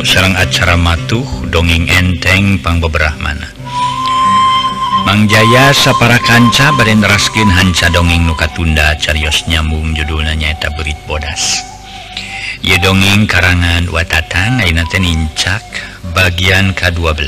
Sarang acara matuh dongeng enteng Pangbebrahmana Mangjaya sapara kanca baden raskin hanca dongeng nukatunda carios nyambung judul nyaeta berit bodas. Ye dongeng karangan watatan Ainaten Incak bagian ke-12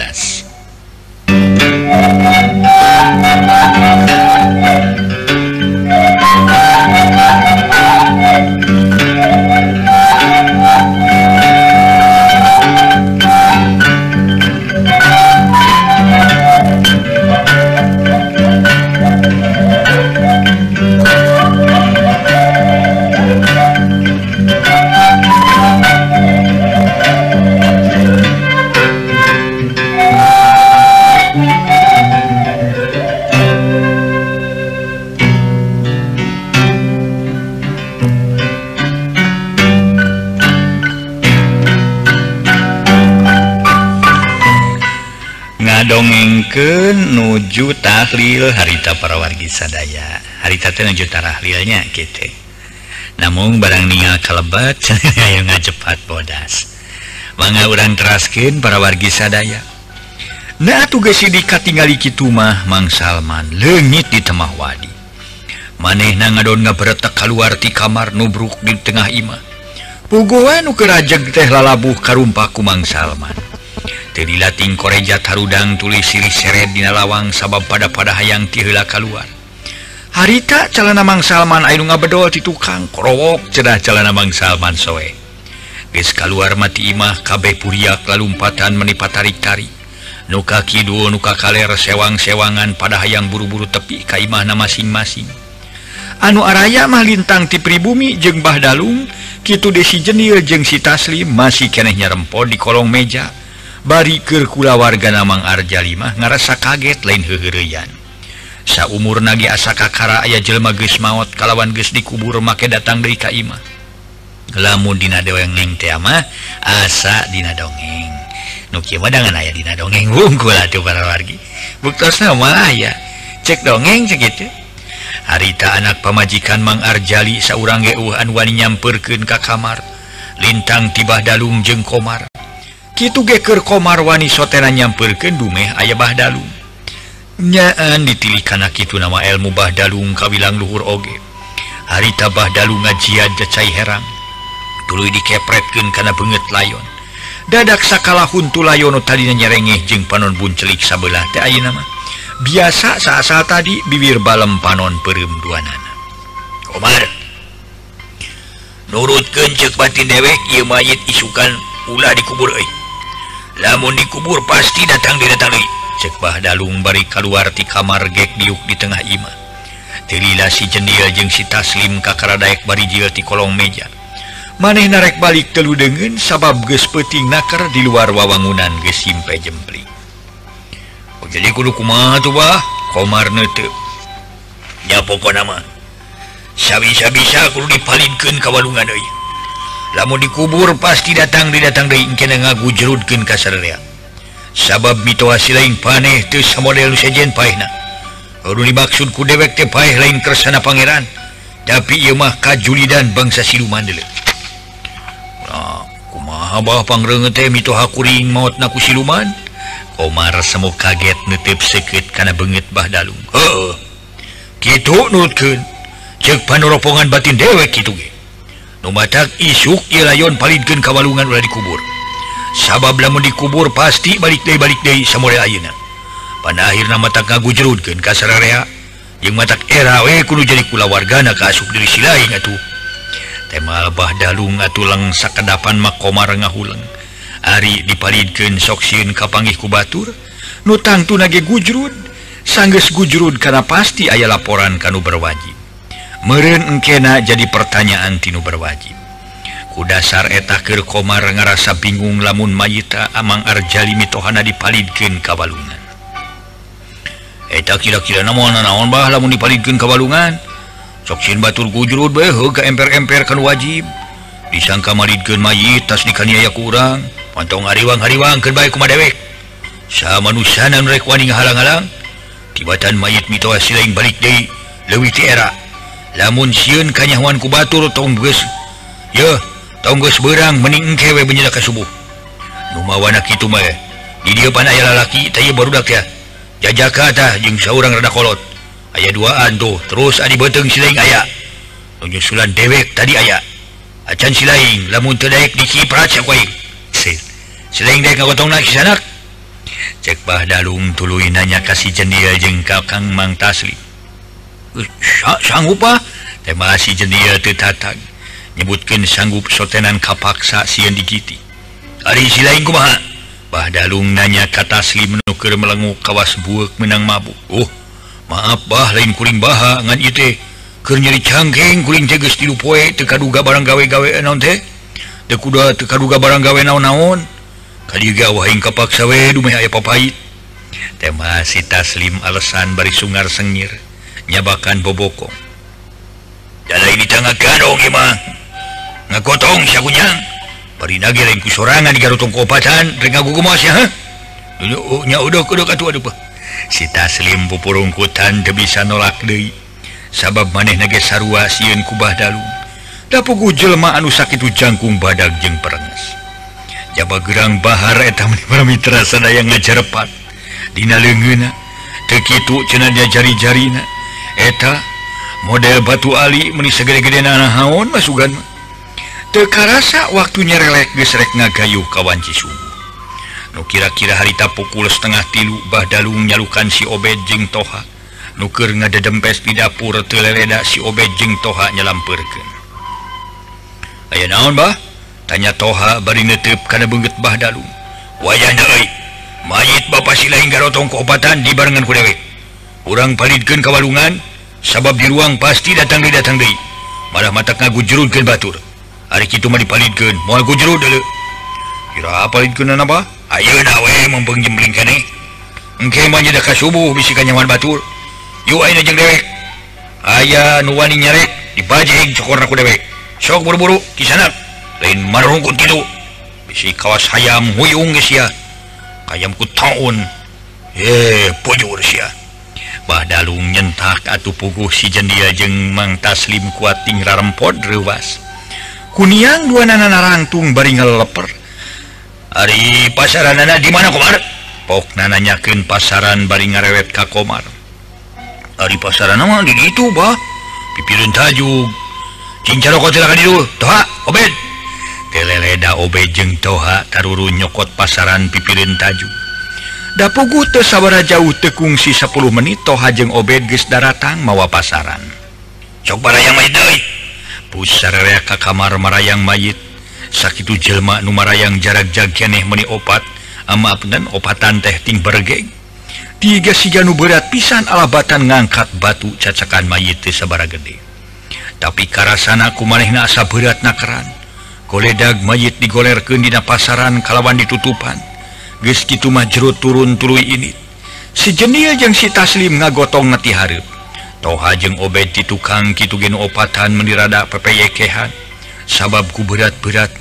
tahlil harita para wargi sadaya. Harita juta tahlilnya gitu namun barang ningal kalebat yang ngajepat bodas. Manga urang teraskin para wargi sadaya. Nah tugas sidika tinggali kitu mah Mang Salman lengit di temah wadi. Maneh na ngadon nga beretak keluar di kamar nubruk di tengah imah. Puguan nu kerajag teh lalabuh karumpaku Mang Salman. jadi lating korejat Harudang tulis sirih seret di lawang sabab pada pada hayang tihla keluar harita calana Mang Salman Ayu ngabedol di tukang korowok cedah calana Mang Salman soe. Ges keluar mati imah kabeh puriak lalumpatan menipat tarik-tari nuka kidul nuka kaler sewang-sewangan pada hayang buru-buru tepi ka imahna masing-masing. Anu araya mah lintang ti pribumi jeung Bah Dalung kitu desi jenil jeung si Taslim masih kenehnya rempo di kolong meja. bariker kula warga Namang Arjalimah ngerasa kaget lain hehurian sa umur nagi asa kakara aya jelma geus maut kalawan geus dikubur make datang dari kaimah lamun dina dongeng teh mah asa dina dongeng. Nu kieu wadangan aya dina dongeng wungkul atuh para wargi. Buktosna mah aya cek dongeng cek kitu harita anak pamajikan Mang Arjali saurang ge uh anu nyamperkeun ka kamar. Lintang tibah dalung jeung komar. Kitu geker komarwani sotena nyampirken dumeh ayah Dalung nyaan ditilih kana kitu nama Bah Dalung kawilang luhur oge. Harita bah dalung ngajian jacai herang. Tulu dikepretkeun kana beungeut layon. Dadak sakala huntu layono tadina nyerengeh jeung panon buncelik sabelah teh ayeuna mah biasa saasa tadi bibir balem panon peureum duanana. Komar, nurutkeun ceuk batin dewek ieu mayit isukan ulah dikubur euy. namun dikubur pasti datang didatangi. Cekbah Dalung bari keluarti kamar gek diuk di tengah Imah terila si jendil jeung si taslim kakara daek bari jil di kolong meja. Maneh narek balik telu degen sabab ges peting nakar di luar wawangunan gesimpe jempli. Oh, jadi kudu kumaha tuh bah? Komar nete ya pokok nama. Sabi-sabi kudu dipalinkan kawalungan euy. lamun dikubur pasti datang didatang daikin ngagu jerudkin kasarria sabab mitoasi lain paneh terus model sejen pahna baru dimaksud ku dewek teh paeh lain kersana pangeran tapi ieu mah kajuli dan bangsa siluman deuleuh. nah, kumaha bah pangrenge teh mitoha kuring maotna ku siluman Komar semu kaget neuteup sekit kana beungeut bah dalung. Heuh. Kitu nutkeun. Cek panoropongan batin dewek kitu ge. Nubatak isuk layon palidkan kawalungan ulah dikubur. Sabab lamun dikubur pasti balik day balik day samore ayeuna. Pada akhirnya mata ngagu jerudkan kasararea. Yang matak era we kudu jadi kula wargana kasuk diri silain atuh. Tema bah dalung atulang sakedapan makomar ngahulang. Ari dipalidkan sok sieun kapangih ku batur. Nu tangtu nage gujrud. Sanggeus gujrud karena pasti aya laporan kanu berwajib. merenkena jadi pertanyaan Tinu berwajib. Kudasar etakir komar ngerasa bingung lamun mayita Amang Arjali mitohana dipalidkan kawalungan eta kira-kira namun naon bah lamun dipalidkan kawalungan soksin batur gujurud behe ke emper-emper kan wajib. Disangka malidkan mayit tas dikaniaya kurang. Pantong hariwang-hariwang kan baik kuma dewek sama nusanan rek wani halang-halang tibatan mayit mitoha silaing balik deh lewi ti era. lamun siun kanyawan tong tonggus ye tonggus berang mening kewe menyedaka subuh. Numawana itu mah eh. di dia pan aya lalaki tay barudak ya. Jajaka tah jeng seorang rada kolot. Aya duaan tuh terus adi beteng silain aya. Nunyusulan dewek tadi aya. Acan silain lamun terdaik di ciprat sakwaing silaing daik ngagotong nak sanak. Cek bah dalung tuluy nanya kasih jendil jeng kakang mang taslim. sanggup ah? tema si jenia tetatan nyebutkan sanggup sotenan kapaksa sian digiti. Hari si lain kumaha bah dalung nanya kata asli menukir melengu kawas buuk menang mabuk. Oh maaf bah lain kuring baha ngan itu ker nyeri cangkeng kuring teges tilu poe tekaduga barang gawe-gawe naon teh. Tekuda duga barang gawe naon-naon. Kadiga wahing kapaksa we dumeh aya papait. Tema si taslim alasan bari sungar sengir. nyabakan boboko. Jadi ini tengah kado gimana ngekotong syakunya perina gereng ku sorangan garutong kopatan reng ya nya oh, udah kudu katu aduh si taslim pupurungkutan teu bisa nolak deui. Sabab maneh nage sarua sieun ku bahdalu dapuku jelema anu sakitu jangkung badag jeung perenges. Jaba gerang bahar eta para mitra daya ngajarepan dina leungeuna teu kitu cenah dia jari-jarina eta model Batu Ali meni segede-gede naon masukan teka rasa waktunya relek gesrek ngagayuh kawanci subuh Nu kira-kira harita pukul setengah tilu Badalung nyalukan si obed jeng toha. Nuker ngadempes di dapur telereda si obed jeng toha nyelamperken Ayo naon bah? Tanya toha bari netep karena banget Bah Dalung wayah mayit Bapak silain garotong keobatan di barengan kudewek kurang palidkan kawalungan sabab di ruang pasti datang di datang Dei. Malah mata ngagu jerun ke Batur. Hari itu mah dipalidkan mau aku jeru dulu. Kira palidkan apa ayo nawe mempeng kene. Engke mah nyedak subuh bisikan nyaman Batur. Yuk ayo jeung dewek. Aya nu wani nyarek dibajeng cokor ku dewek. Sok buru-buru di sana lain marungkut gitu. Bisi kawas hayam huyung geus ya kayamku taun. Eh pojur sia. Badalung nyentak atuh puguh si jendia jeng kuat kuating rarempod rewas Kuniang dua nana rangtung baringal leper Ari pasaran nana di mana komar? Pok nana nyakin pasaran baring ngarewet ka komar. Ari pasaran nama di ditu bah. Pipirin tajuk Cincaro kau tidak dulu. Toha, obed. Teleleda obed jeng toha taruru nyokot pasaran pipirin tajuk dapugu tesaudara jauh tekungsi 10 menit tohajeng obed geus daratang mawa pasaran. Coba yang pusaraya ka kamar marayang mayit. Sakit jelma numarayang jarak jagianeh meni opat. Amaaf dan opatan tehting bergeng tiga siganu berat pisan alabatan ngangkat batu cacakan mayit sabara gede. Tapi karasana aku maneh na asa berat nakeran koledag mayit digolerkan dina pasaran kalawan ditutupan. gitu majru turun tulu ini. Sejenil jeung si taslim ngagotong ngati haep toha jeung obed ti tukang Kitu gen opatan menirada pepeyekehan. Sababku berat berat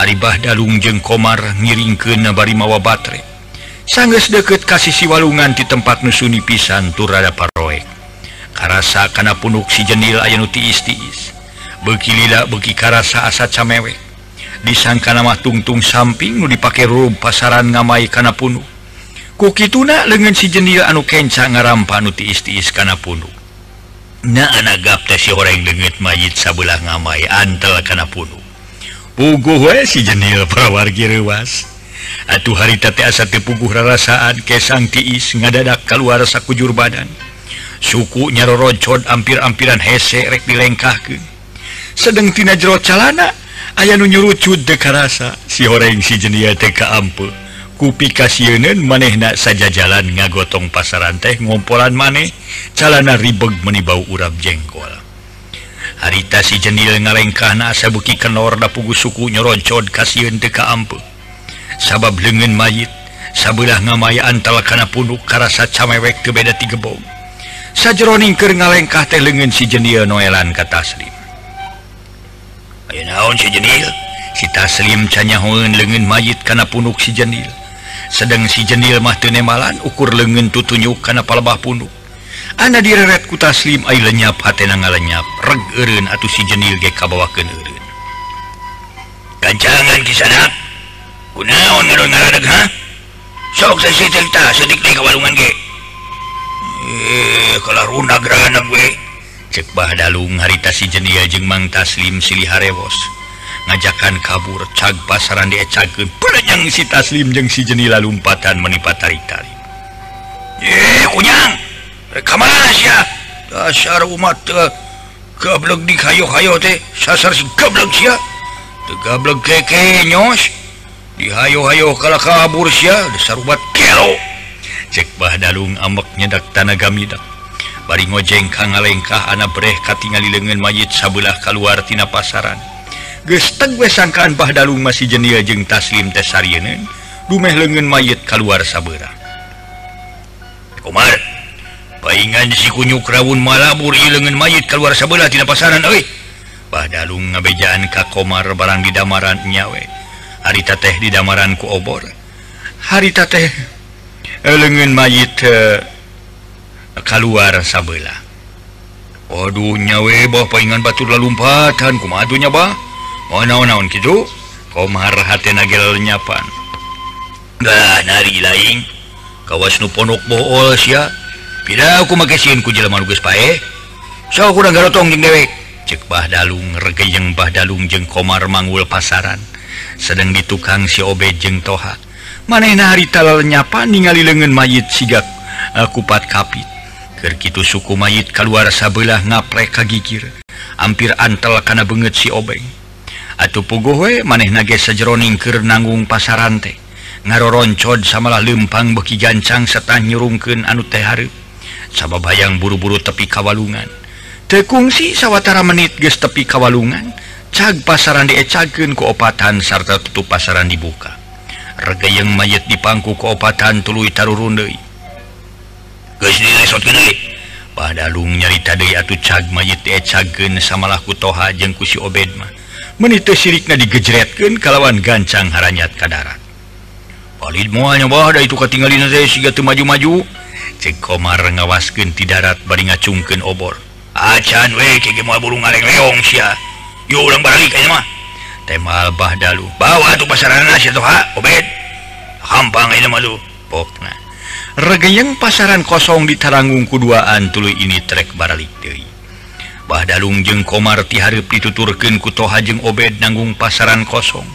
aribah Dalung jeung Komar ngiring ke nabari mawa batre sangges deket kasih si walungan di tempat nusuni pisan turrada paroek. Karasa kana punuk si jenil ayati istiis bekilila beki karasa asa camewek. disangka nama tungtung samping nu dipakai rum pasaran ngamai kana punuh kuki tuna lengan si jenil anu kenca ngarampa nu tiis-tiis kana punuh na anak gapta si orang dengit mayit sabelah ngamai antel kana punuh puguh we si jenil prawargi rewas atuh hari tete asa tepuguh rarasaan kesang tiis ngadadak keluar sakujur badan. Suku nyarorocod ampir-ampiran hese rek dilengkahkeun. Sedengtina jero calana aya nu nyurucut karasa. Si horeng si jenia teka ampel kupi kasieun manehnak saja jalan ngagotong pasaran teh ngompolan maneh. Calana ribeg menibau urap jengkol. Harita si jenil ngalengkahna asa buki kenor da pugu suku nyoroncod kasieun teka ampe sabab lengan mayit sabelah ngamayaan talakana punuk karasa camewek kebeda tiga bom sajroning keur ngalengkah teh lengan si jenil noelan kata Taslim naon sijenil si taslim canyahoeun lengan mayit kana punuk si jenil. Sedang si jenil mahtenemalan ukur lengan tutunjuk karena palebah punuk. Anda direret ku taslim ay lenyap hatena nga lenyap. Eureun atuh si jenil ge kabawaken kancangan ki sana kunaon ngaron ngaradeg ha? Sok sa sitil ta sedik ni kawalungan ge. Eh kala runa grana gue cek harita haritasi jenia jeung Mang Taslim silih harewos ngajakan kabur cag pasaran diecagkeun perenyang si Taslim jeung si jenila lumpatan menipat tari-tari eh kunyang! Kamana sia? Dasar umat teu gablek dihayo-hayo teh. Sasar si gablek sia. Teu gablek keke nyos dihayo-hayo kala kabur sia. Dasar umat kelo. Cek Bahdalung ambek nyedak tanaga midak bari ngojeng Ka ngalengkah anak breh katingali di lengan mayit sabelah keluartina pasaran. Gesteg we sangkaan Bahdalung masih jenia jeung taslim tesarienen dumeh lengan mayit keluar sabera Komar paingan si kunyuk rawun malabur i lengan mayit keluar sabelah tina pasaran oi Bahdalung ngabejaan ka Komar barang di damaran nyawe harita teh di damaran ku obor. Harita teh lengan mayit uh, keluar sabelah. Waduhnya weboh pengan batula lumpatan. Kumadunya Bah. Mau naon-naon gitu komarhati nagel nyapan. Nari lain kawas nuponok bool sia. Pida aku makesin ku jelema nugas pae. So aku udah garotong jeng dewek. Cek bah dalung yang bah dalung jeng komar manggul pasaran. Sedang di tukang si obe jeng toha. Mana hari talal nyapan ningali lengan mayit sigak. Uh, kupat kapit. begitu suku mayit keluar sabelah ngaprek ka gigir. Hampir antel karena banget si obeng. Atau pugowe maneh nage sejeroning ke nanggung pasaran teh. Ngaroroncod samalah lempang beki gancang serta nyurungken anu tehharep sabab bayang buru-buru tepi kawalungan. Tekungsi sawwatara menit ge tepi kawalungan. Cag pasaran diecagen keopatan sarta tutup pasaran dibuka. Rega yang mayit dipangku keopatan tulu taruh rundei padalung nyarita atuh cag mayit cagen samalah kutoha jeng kusi obedmah menit siriknya digejretken kalawan gancang haranyat kadarat valid muanya bah itu ketinggalan saya siga tuh maju-maju. Cek komar ngawasken di darat bari ngacungken obor. Acan we cek mau burung ngareng leong sia. Yo ulang balik mah. Temal bah dalu bawa tuh pasaran nasi tuh obed. Hampang ini malu pokna. regeyeng pasaran kosong di Taranggung Kuduaan tulu ini trek baralik Dewi Badalung jeung Komar tiharp dituturken toha jeung Obed nanggung pasaran kosong.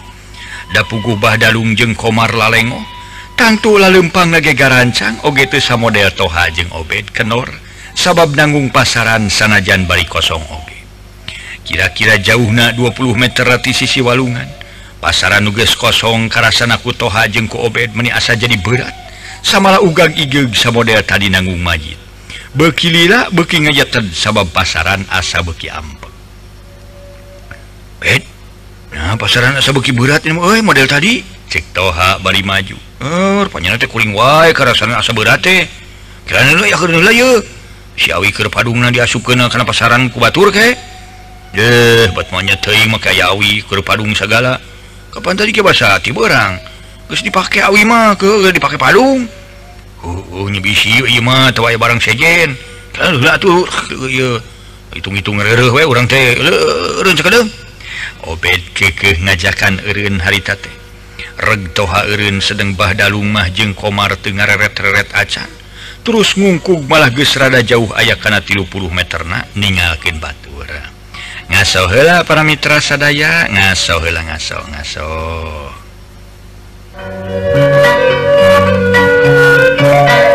Dapugu Badalung jeung Komar lalengo. Tangtu lalempang nagega rancang oge sa model toha jeung Obed Kenor. Sabab nanggung pasaran sanajan bari kosong oge. Kira-kira jauhna 20 meter rati sisi walungan. Pasaran nuges kosong karasana kutoha jeung ku Obed meni asa jadi berat. samalah ugang igeg sabodel tadi nanggung majid. Bekilila beki ngajatan sabab pasaran asa beki ampek Bed, nah pasaran asa beki berat ini eh, model tadi. Cek toha bari maju. Er panjang teh kuring wae karasan asa berat teh. Kira nula ya kira ya si awi keur padungna diasup kana pasaran ku batur ke deh bat monyet teuing mah kayawi keur padung sagala kapan tadi ke basa ti terus dipakai Awimah ke? Dipakai palung. Uh, barang sejen. Hitung-hitung orang teh. Obed oh, kekeh ngajakan Erun haritate regtoha Erun sedang Bahda mah jeung Komar Tengareret-reret acan. Terus ngungkuk malah gesrada jauh aya kana tilupuluh meterna ningalkin batur ngaso hela para mitra sadaya ngaso hela ngaso ngaso Thank you.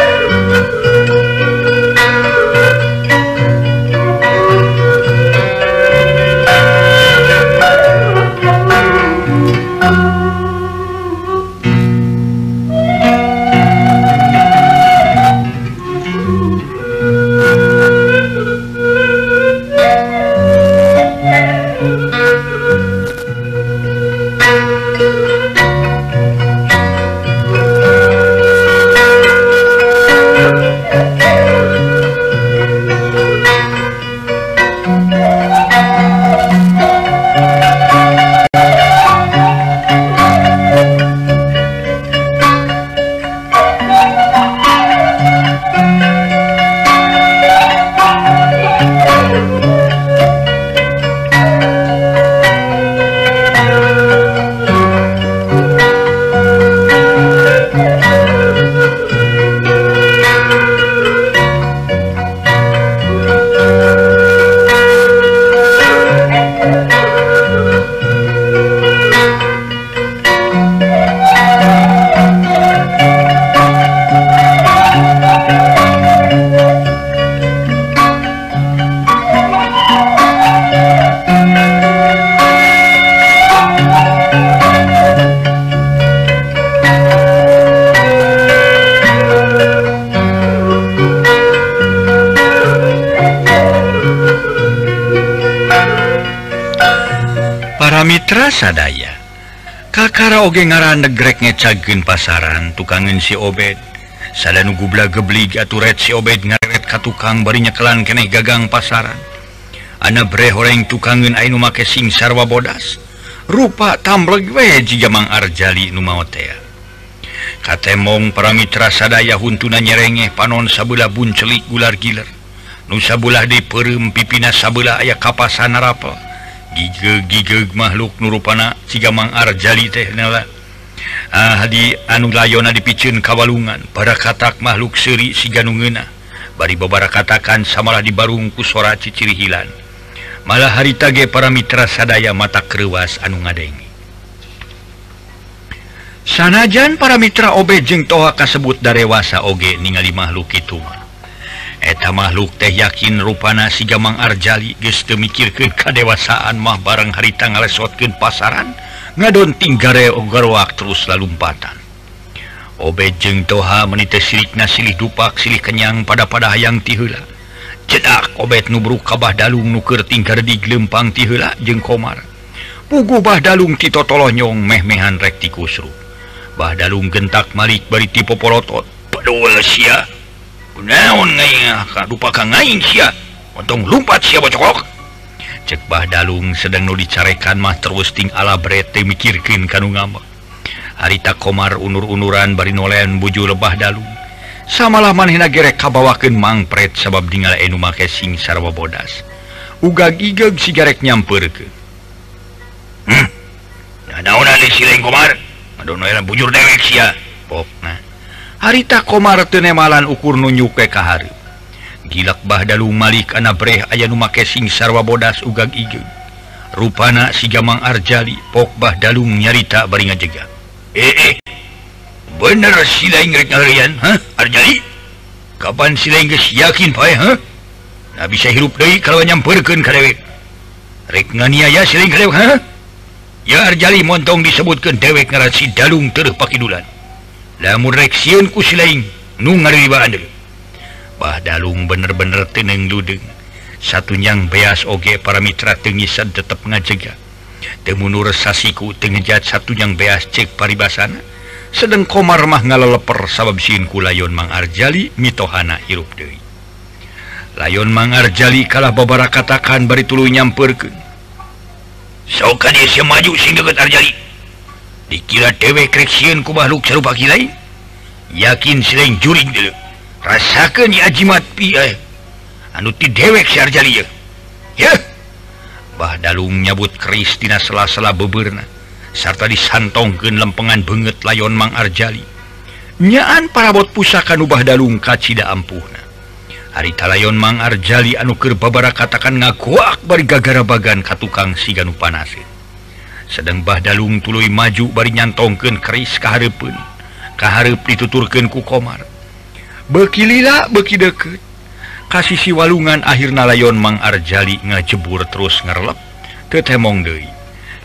sadaya. Kakara oge ngaran negrek ngecagen pasaran tukangan si obed. Sada nugubla geblig aturet si obed ngaret ka tukang bari nyekelan keneh gagang pasaran. Ana bre horeng tukangan ainu make sing sarwa bodas. Rupa tamleg we jijamang arjali numaotea Katemong para mitra sadaya huntuna nyerenge panon sabula buncelik gular giler. Nusabulah di perem pipina sabula aya kapasan rapel gigeg makhluk nurupana sigamang Arjali tehnela ah, di anu layona dipicun kawalungan. Para katak makhluk seri siganungena. Bari babara katakan samalah dibarungku sora ciciri hilan. Malah hari tage para mitra sadaya mata keruas anu ngadengi. Sanajan para mitra obe jeng toha kasebut darewasa oge ningali makhluk itu mah. eta makhluk teh yakin ruana si Gamang Arjali geste mikirkan kadewasaan mah bareng harita ngalesotkeun pasaran ngadonting gare ogarwak terus lalumpatan. Obejeng toha menite silik na silih dupak silih kenyang pada pada hayang tihula cedak obet nubru kabah dalung nukertinggar di gelempang tihula jeng komar. Pugu bah dalung titotolonyong meh-mehan rektikusru bah dalung gentak Malik bari tipe polotot pedul sia. untung lumpat siapacok cekbah Dalung sedang nu dicarekan mah terus Ting alabrete mikirkin kanu ngambek. Harita Komar unur-unuran bari nolen buju lebah Dalung. Samalah manehna gerek kabawakeun mangpret sabab dingal enu make sing sarwa bodas. Uga gigeg si garek nyampeurkeun hmm. nah, nah, nah, si Komar. Aduh, bujur dewek sia. Pop, nah. harita komar tenemalan ukur nunyuke ka hari. Gilak Bahdalu Malik anabreh aya numake sing sarwa bodas ugag ige Rupana si Gamang Arjali pok Bahdalung nyarita bari jega eh, eh. bener sila ingrek ngarian ha? Arjali? Kapan sila yakin pa eh, ha? Nah bisa hirup deui kalau nyamperken ka dewek. Rek nganiaya siling ingrek ha? Ya Arjali montong disebutkeun dewek ngaran si Dalung teuh pakidulan. lamunreksionku silain nu Bahdalung bener-bener teneng ludeng. Satunyang beas oge para mitra tengisan tetap ngajega. Temunur sasiku tengejat satunyang beas cek paribasana. Sedang komar mah ngaleleper sabab siinku layon Mang Arjali mitohana hirup Dewi layon Mang Arjali kalah babara katakan bari tulu nyamperkeun. Sok maju sing deket Arjali. dikira dewek kreksiun ku makhluk serupa kilai. Yakin selain juring dulu rasakan ya ajimat pi eh. anu ti dewek syarjali ya ya. Bah dalung nyabut Kristina sela-sela beberna. Serta disantongkeun lempengan banget layon Mang Arjali. Nyaan parabot pusaka nu bah dalung kacida ampuhna. Hari talayon Mang Arjali anu keur babara katakan ngakuak bari gagara bagan ka tukang siganu panasin. sedang Bahdalung tuluy maju bari nyantongken keris keharpun keharp dituturken ku komar. Bekilila beki deket kasih si walungan akhirna layon Mang Arjali ngajebur terus ngerlep tetemong Dei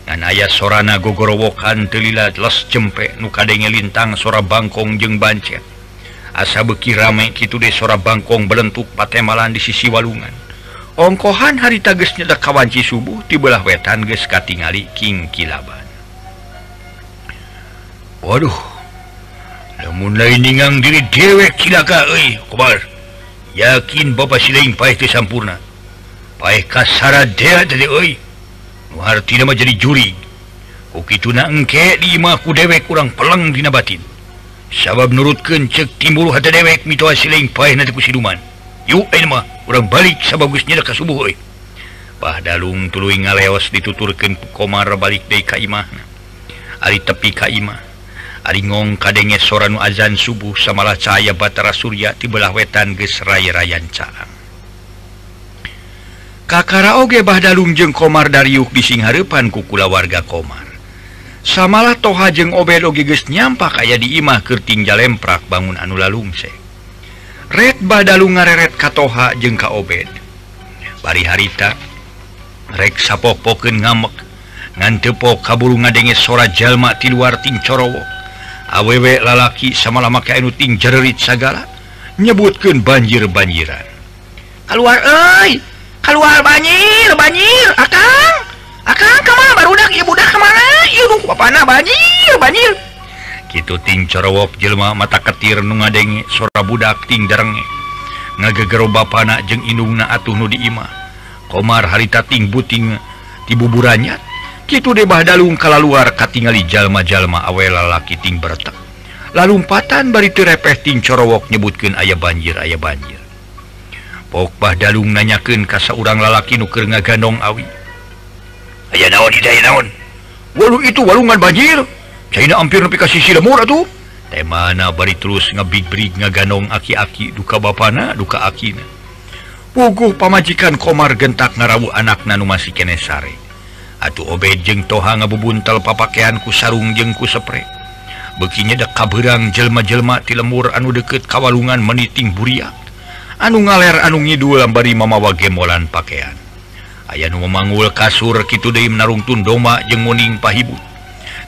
dan ayah sorana gogorowokan telila les nu nukadenge lintang sora bangkong jeng bancet. Asa beki rame kitu de sora bangkong belentuk patemalan di sisi walungan. ongkohan harita nyedak kawanci subuh dibelah wetan ges katingali King kilaban. Waduh namun laingang diri dewek kilaka e, yakin Bapak paeh pasti sampurna. Paeh kasara de dari tidak jadi juri. Ukitu na engke di ku dewek kurang pelang dinabatin sabab nurutkeun cek timbul hata dewek mitoa silain paeh nanti kusiduman. Eh, orang balik bagusnya subuh eh. padalung tulu ngaleos dituturkan komar balik De Kaimah. Ali tepi Kaimah. Aringong kadenge soranu azan subuh samalah cahaya Batara Surya tibelah wetan gesrai Rayan Caang Kakara oge Bahdalung jeung Komar dariuk di Singharepan kukula warga Komar. Samalah toha jeung Obed oge geus nyampak aya di imah kerting jalemprak bangun anu lalungse Red Badalu ngareret katoha jeung kaobed. Bari harita reksa popoken ngamek ngantepo kaburu ngadenge sora jalma ti luar tincorowo awewek lalaki samalama kainu ting jererit sagala nyebutkeun banjir-banjiran. Keluar euy! Keluar banjir banjir akang! Akang kamar barudak ibu budak kemana? Ieu nu bapana banjir banjir! Kituting corowok jelma mata ketir nu ngadenge sora budakting darenge ngagegero bapanak jeung indungna atuh nu diimah komar haritating buting tibuburanya Kitu debah dalung kala luar katingali jalma-jalma awe lalaki ting bertak lalumpatan bari terepehting corowok nyebutkan ayah banjir ayah banjir. Pokbah dalung nanyakan kasa urang lalaki nuker ngagandong awi. Ayah naon hidayah naon? Walu itu walungan banjir. China hampir sisi silamur tuh mana bari terus ngebig-brig ngaganong aki-aki duka bana duka akina puguh pamajikan komar gentak ngarawu anak nanu masih kene sare. Atuh obed jeng toha ngabubuntel papakean ku sarung jengku sepre. Bekinya dek kaberang jelma-jelma ti lemur anu deket kawalungan meniting buriak. Anu ngaler anu ngidul bari mamawa gemolan pakaian aya nu memanggul kasur kitu deui narungtun doma jeung nguning pahibut.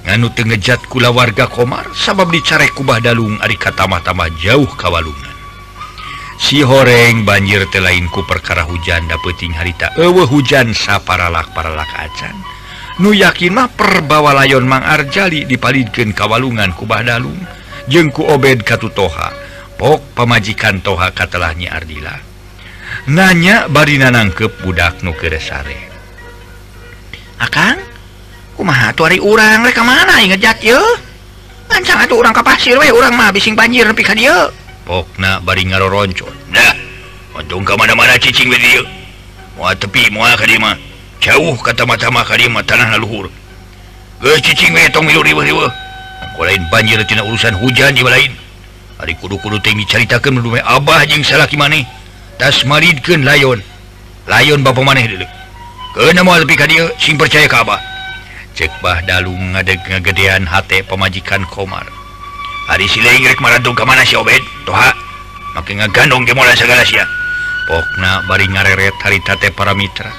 nganu ngejat kula warga Komar sabab dicare kubah Dalung Ari katamah-tamah jauh kawalungan. Si horeng banjir telainku perkara hujan da peting harita ewe hujan saparalak paralak acan nu yakin mah perbawa layon Mang Arjali dipalidkan kawalungan kubah Dalung. Jengku obed katu toha. Pok pemajikan toha katalahnya Ardila. Nanya barina nangkep budak nu keresare. Akan kumaha tuh hari urang mereka mana inget jat ya? Ancang atuh urang ke pasir we urang mah bising banjir nepi ka dieu pokna bari ngaroroncon dah untung ka mana-mana cicing we dieu moal tepi moal ka dieu mah. Jauh ka tama-tama ka dieu mah tanah luhur geus cicing we tong milu riweuh-riweuh angko lain banjir tina urusan hujan di lain. Hari kudu-kudu teh dicaritakeun dume abah jeung salaki maneh tas maridkeun layon. Layon bapa maneh deuleu Kena mau lebih ka dia, sing percaya ka abah. cekbah dalung ngadeg ngagedean H pemajikan Komar. Hari situ mana sibed toha. Maka ngagandong dimulai segala si pokna bari ngareret haritate para Mitra.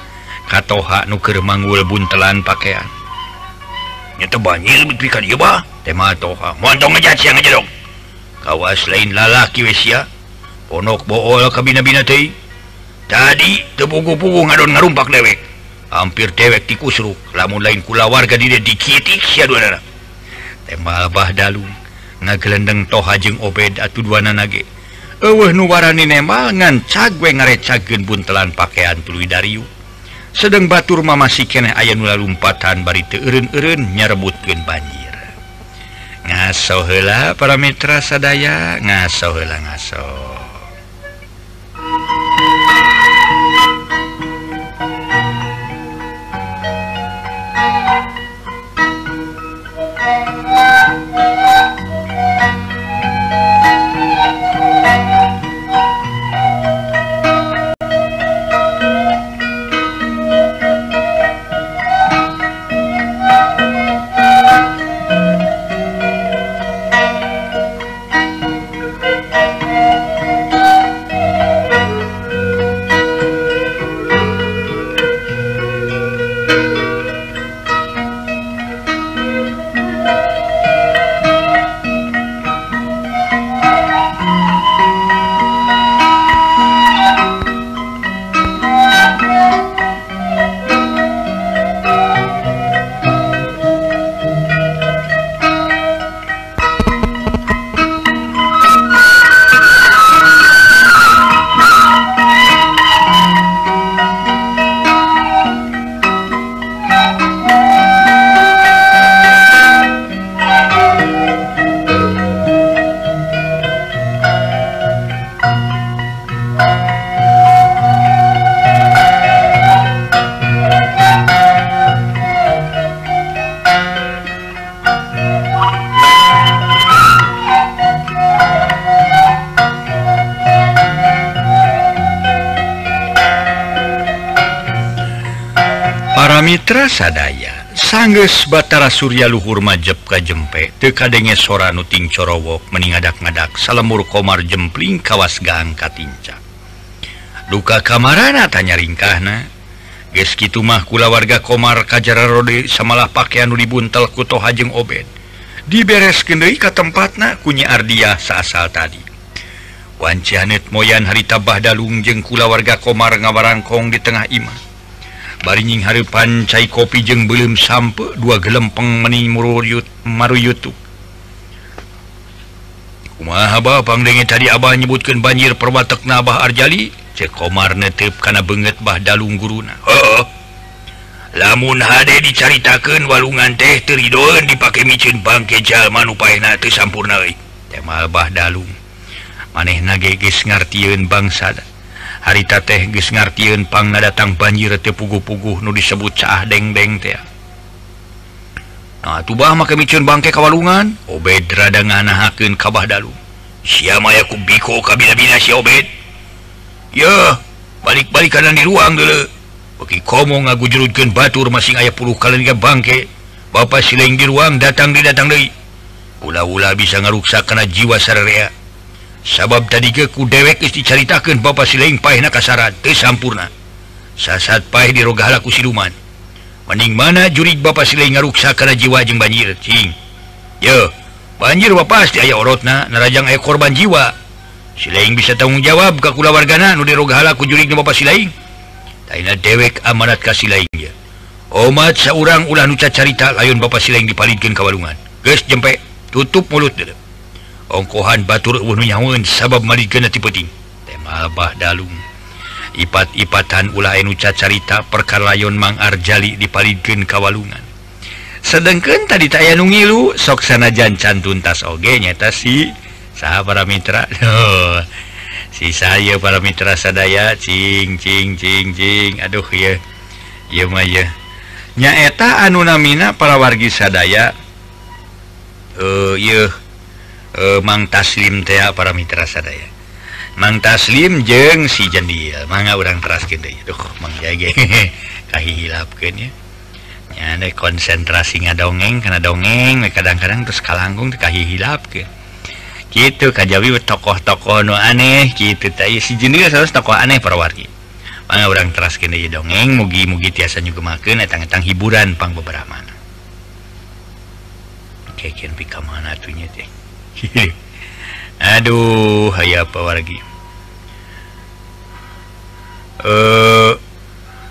Katoha nuker manggul buntelan pakaian nyata banjir betulkan iya bah. Tema toha montong ngejat siang aja dong. Kawas lain lalaki wesia ponok bool kabina bina teh tadi tepugu-pugu ngadon ngarumpak dewek. hampir dewek dikusruk lamun lain kula warga diri dikiti tema Bah Dalung ngagelendeng tohajeng obed atuh duana nage nu warani nemal ngan cagwe ngarecageun buntelan pakaian tuluy dariu. Sedang batur mama si keneh aya nu lalumpatan bari teu eureun-eureun nyarebutkeun banjir. Ngaso heula para mitra sadaya ngaso heula ngaso. Mitra sadaya sangges Batara Surya Luhur Majeb ka jempe tekadenge sora nuting corowok meningadak-ngadak salemur komar jempling kawas gang katinca duka kamarana tanya ringkahna geski mah kula warga komar kajara rode samalah pakaian dibuntel kuto hajeng obed. Diberes kendai ke tempatna kunya Ardiah saasal tadi. Wanci Hanet moyan harita Bahdalung jeng kula warga komar ngabarangkong di tengah imah. baring Harpan cair kopi jeung belum sampai dua gelempeng meni muruyut maru YouTube Umahbang dengan tadi Abah nyebutkan banjir perbatak nabah Arjali? Cekomar netip karena banget Bah Dalung guruna oh, lamun HD dicaritakan walungan teh Teridon dipakai micin bangkejal manupaina sampurna tema Bah Dalung. Maneh nageges ngartiun bangsa dan harita teh ges ngartiunpang datang banjir te pugu-puguh nu disebut saah dengdeng teh. Nah, tubah maka micun bangke kawalungan obed rada nganahakeun kabah dalu. Siapa ya ku biko kabina-bina si obed. Ya balik-balik kanan di ruang dulu bagi komo ngagujurutkeun batur masing ayah puluh kalian bangke bapak sileng di ruang datang di datang deui. Ula-ula bisa ngaruksa kana jiwa sararea sabab tadi keku dewek diceritakan Bapak pa pahina kasarat tersampurna sasat di rogahalaku siluman. Mending mana jurik Bapak siling ngaruksa karena jiwa jeng banjir Cing? Yo banjir wa pasti aya orotna narajang aya korban jiwa. Sileng bisa tanggung jawab kekula wargana nu dirogalaku jurik Bapak Sileng Taina dewek amanat ka Sileng ya omat seorang ulah nuca carita layun Bapak Sileng dipalitkan kawalungan guys jempe tutup mulut dedak ongkohan Batur nyaun sabab tipeting temabah Dalung. Ipat-ipatan ulah Enuca carita perkarlayon Mang Arjali dipalidgen Kawalungan. Sedangkan tadi taya nungilu soksana jancan tuntas oge nyata si saha para Mitra? Si saya para Mitra sadaya cingcingcingcing aduh ya nyaeta anu namina para wargi sadaya? Eh uh, Eh, Mang Taslim T para Mitra sadaya Mang Taslim jeng si Jendil, manga orang teraskin hilapnya konsentrasi nga dongeng karena dongeng kadang-kadang terus kalanggung Kahi hilap ke gitu Kajawi tokoh-tokoh nu aneh gitu si Jandil harus tokoh aneh perwargi mana orang teraskin dongeng mugi-mugi tiasa juga makan tentang hiburan pang beberapa mana. Kayak pika mana tuhnya teh. Aduh hay apa wargi? Eh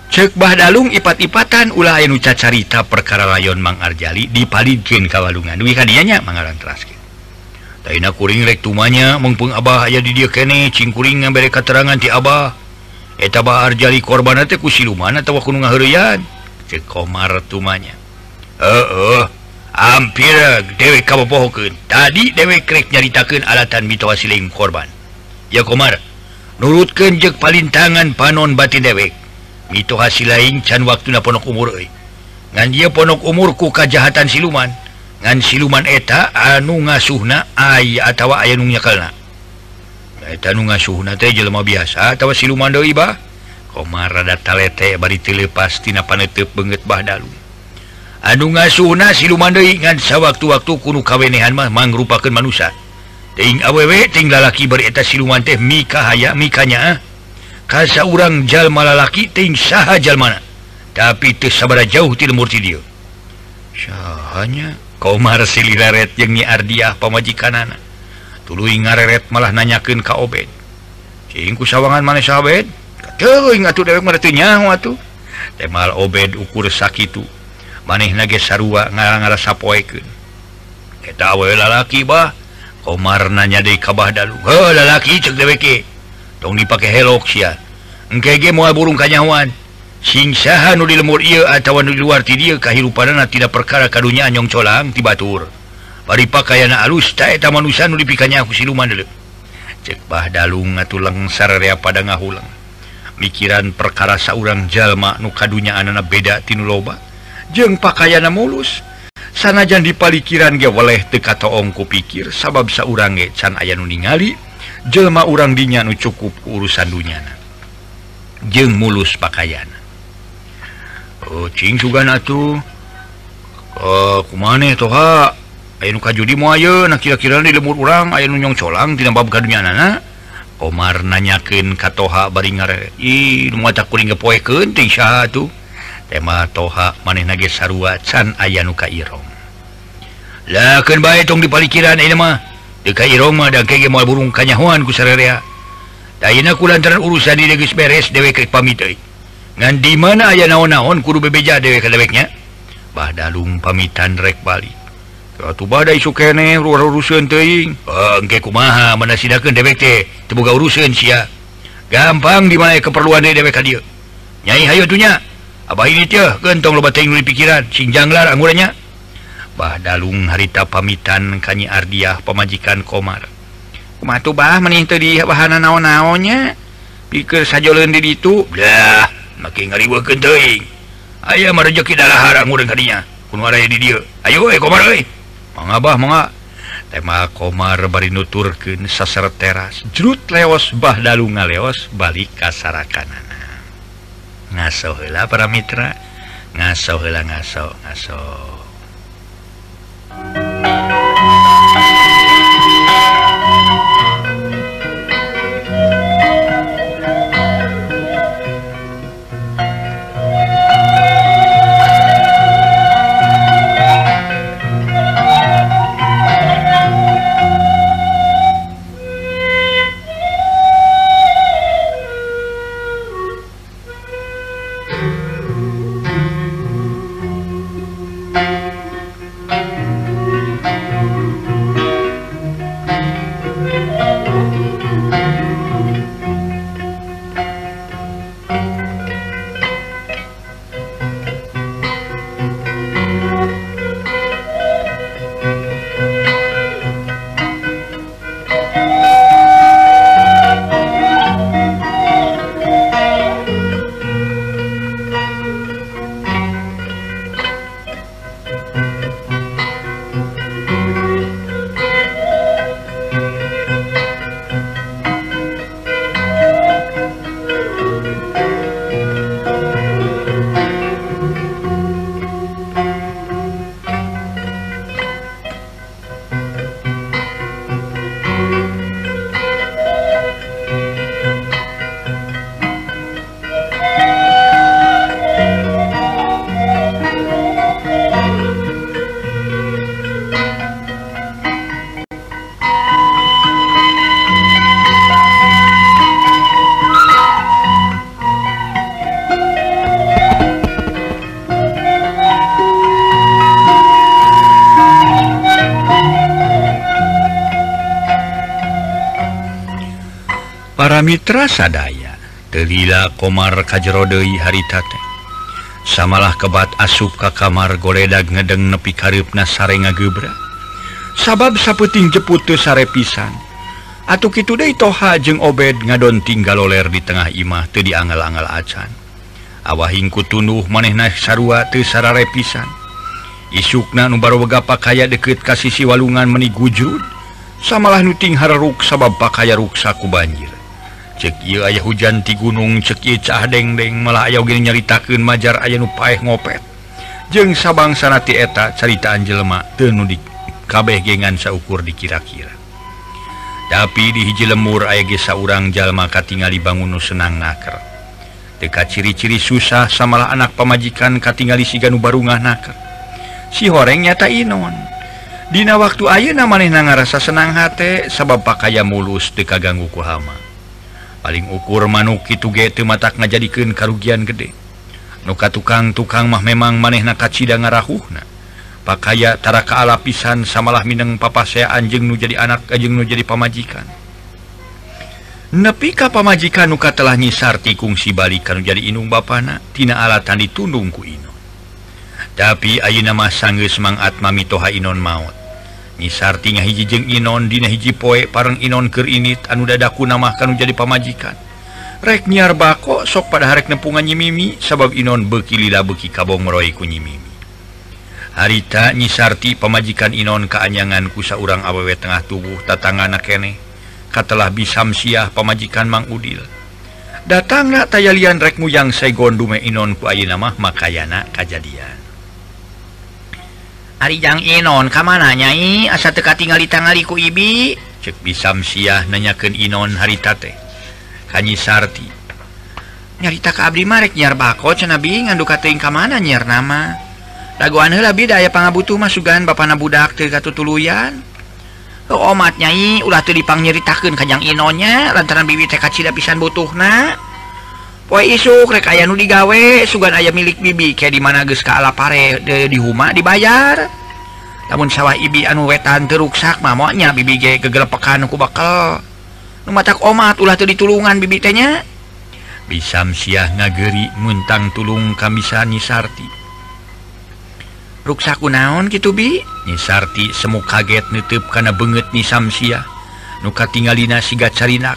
cek bah dalung ipat-ipatan ulah anu carita perkara layon Mang Arjali dipalidkin kawalungan duwi kadianya mangaran teras Taina kuring rek tumanya mumpung Abah aya di dia kene cingkuring ngabere keterangan ti Abah. Eta Bah Arjali korban teh ku siluman atawa kunu ngaheureuyan? Cek Komar tumanya. Heeh uh, uh. hampir dewek kabobohoken tadi dewekrek nyaritakan alatan mitowa siling korban. Ya Komar nurut kenjek palintangan panon batin dewek mito hasil lain can waktu na ponok umur ngan dia ponok umurku kejahatan siluman. Ngan siluman eta anu ngasuhna ay atau aya nungnya kalna eta nu ngasuhna teh jelema biasa atawa siluman doi bah. Komar rada talete bari tile pasti na panetep banget bah dalu. anu ngauna siluman sa waktu-waktu kuno kawenehan mah mangrupakan manusia Ting awewe tinggalki bereta siluman teh mika haya mikanya ah. kasa urang jalma lalaki ting saha jalmana. Tapi teu sabara jauh ti murti dieu sahanya komar sililaret jeung Nyi Ardiah pamajikanana. Tuluy ngareret malah nanyakeun ka Obed. Cing ku sawangan maneh sa Obed? Kateuing atuh dewek mah teu nyaho atuh. Teh Obed ukur sakitu maneh nage sarua nga-ngara sapoekenlalaki bah Omar nanya de kabah dalulaki tong dipakai helok siangkege moal burung kanyawan singsahan di lemur ia atau di luar ti dia kehidupan tidak perkara kadunya anyong colang tibatur bari pakaian alus ta eta manusia nu dipikannya aku siluman dulu cek bah dalung ngatulang sararea pada ngahulang mikiran perkara saurang jalma nu kadunya anana beda tinu loba. jeng pakaian mulus. Sanajan dipalikiran geweleh tekata ongku pikir sabab saurange can aya nu ningali jelma urang dinya nu cukup urusan dunyana jeng mulus pakaian. Kucing oh, juga tuh. Oh, kumane toha Ayu kajudi mau nah kira-kira di lembur urang aya nunyong colang tidak bab kadunya nana Omar nanyakin katoha bari ngare ih mau tak kuring kepoe kenting satu tema toha maneh nage sarua can aya nuka Irong laken bae tong dipalikiran eh, mah deka Irongmah da kege moal burung kanyahoan ku sararea Dayana ku lantaran urusan diri geus beres dewek rek pamit euy. Ngan di mana aya naon-naon kudu bebeja dewek ka deweknya. Bah dalung pamitan rek balik. Katu badai sukene urusan teuing. Eh, engke kumaha mana sidakeun dewek teh teu boga urusan sia. Gampang di mana keperluan dewek ka dieu. Nyai hayo tunya. gentong pikiran Sinjanglar anggurnya Bah Dalung harita pamitan Kanyi Ardiah pemajikan Komar. Matu bah menint di bahana naon-naonnya? Pikir saja lendi itulah makin ngariwa genteing Ayah merejeki darah harang ngurang kadinya kunwara di dia ayo eh Komar eh. Mangga bah mangga tema Komar bari nuturkeun saser teras jerut leos bah Dalung ngaleos balik ka sarakanan. ngaso hela para mitra. Ngaso hela ngaso ngaso. paramira sadaya Delila Komar kajrodei haritate. Samalah kebat asup ka kamar goledag ngedeng nepi karibna sare ngagebra sabab saputing jeputu sare pisan. Atuh kitu De toha jeung obed ngadon tinggal loler di tengah imah teu dianggal-anggal acan. Awahingku tunuh manehna sarua teu sarare pisan. Isukna nu wega pakaya deket ka sisi walungan meni gujud. Samalah nuting hararuk sabab pakaya ruksaku banjir. ceki aya hujan ti gunung ceki cah dengdeng malah aya gini nyaritakan majar aya nupaeh ngopet. Jeng sabang sanati eta caritaan jelema tenu di kabeh gengan saukur dikira-kira. Tapi di hiji lemur aya gesa urang jalma katingali banguno senang naker. Dekat ciri-ciri susah samalah anak pemajikan katingali si ganu barungah naker. Si horeng nyata inon. Dina waktu ayeuna maneh na ngarasa senang hate sabab pakaya mulus dekaganggu kuhama. paling ukur manuk itu get mata ngajadikan karugian gede. Nuka tukang tukang mah memang maneh nakaci ngarahuhna. Pakaiatara keala pisan samalah Mineng papasea Anjeng nu jadi anak eh, ajeng nu jadi pamajikan. Nepika pamajikan nuka telah nyisarti kungsi balikan jadi inung Bapaknatina alatan ditundungku Ino tapi Aina nama sangges mangat Mamitoha Inon maut misartinya hijijeng Inon Dina hiji poe pareng Inon ke ini anu dadaku namakan menjadi pamajikan. Rek nyiar bako sok pada hari nepungannya mimi sabab Inon bekilila beki kabong meroiku nyimimi harita nyisarti pemajikan Inon keanyangan kusa urang awewe tengah tubuh tatangana kene katalah bisamsiah pemajikan Mang Udil. Datanglah tayalian rekmu yang saya dume Inon ku ayeuna mah makayana kajadian. Arijang Inon kamana nyai? Asa teka tinggal ditangaliku Ibi? Cek bisa Syah nanyaken Inon harita teh. Kanyi Sarti. Nyarita ke Abdi Marek nyiar bako cenabi nganduk kating kamana nyiar nama? Laguan heula bida aya pangabutuh masukan bapana budak teu katutuluyan. Oh, omat nyai ulah teu dipang nyeritakeun ka Jang lantaran bibi teh kacida pisan butuhna. Poe isuk rek aya nu digawe sugan aya milik bibi kayak di mana geus ka pare di huma dibayar. Namun sawah ibi anu wetan teruksak mamoknya bibi ge gegelepekan ku bakal. Nu matak omat ulah teu ditulungan bibi teh nya. Bisam siah ngageri muntang tulung kamisa Nisarti. Ruksak kunaon gitu bi? Nisarti semu kaget nutup kana beungeut Nisam siah. Nu katingalina siga carinak.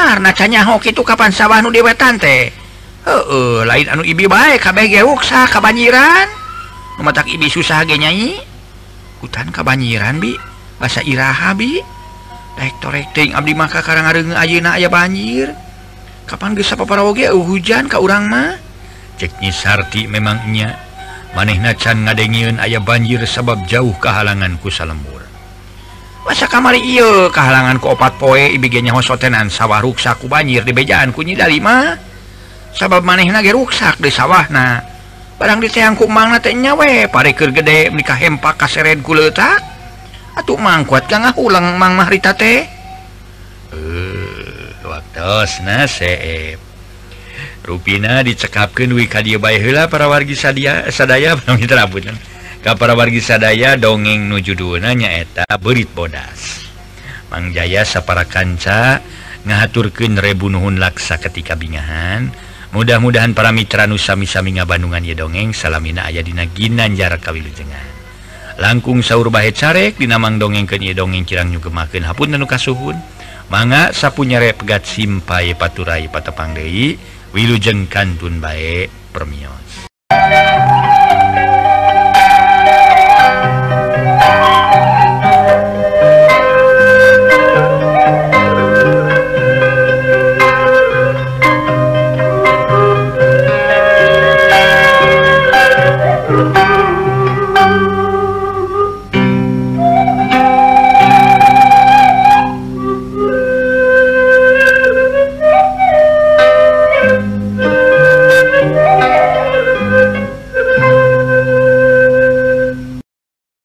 benarnya ho itu kapan sawah nu diwetan teh? Uh, lain anu ibi baik KBGsa kabanyiran. Metak ibi susah genyanyi hutan kabanyiran bi. Bahasa Iraha bi. Abdi maka Karang Ayeuna aya banjir. Kapan bisa para oge uh, hujan Ka urang mah. Ceknyi Sarti memangnya. Manehnacan ngadengiun ayah banjir sabab jauh kehalanganku salemur masa kamari il kehalangan keopat poe ibignya hosotenan sawah ruksaku banjir di bejaan kunyi dalima sabab maneh nage ruksak di sawahna barang ditangku mang nyawe pareker gede nikah hempak kaseren ku letak atuh mang kuat kang ulang mang mahrita teh. Uh, waktos nasep Ruina dicekapkan wika dia bayi hela para wargi sadia sadaya bangun terabut. kapar wargi sadaya dongeng nujuduna nyaeta berit bodas. Mangjaya sapara kanca ngahaturkeun rebu nuhun laksa ketika bingahan. Mudah-mudahan para mitra nusami-sami ngabandungan ye dongeng salamina aya dina ginanjar kawilujengan. Langkung saur bahe carek dinamang dongeng ke dongeng kirang nyugemakeun hapun anu kasuhun. Manga sapunya repgat simpai paturai patepang deui wilujeng kantun bae permios.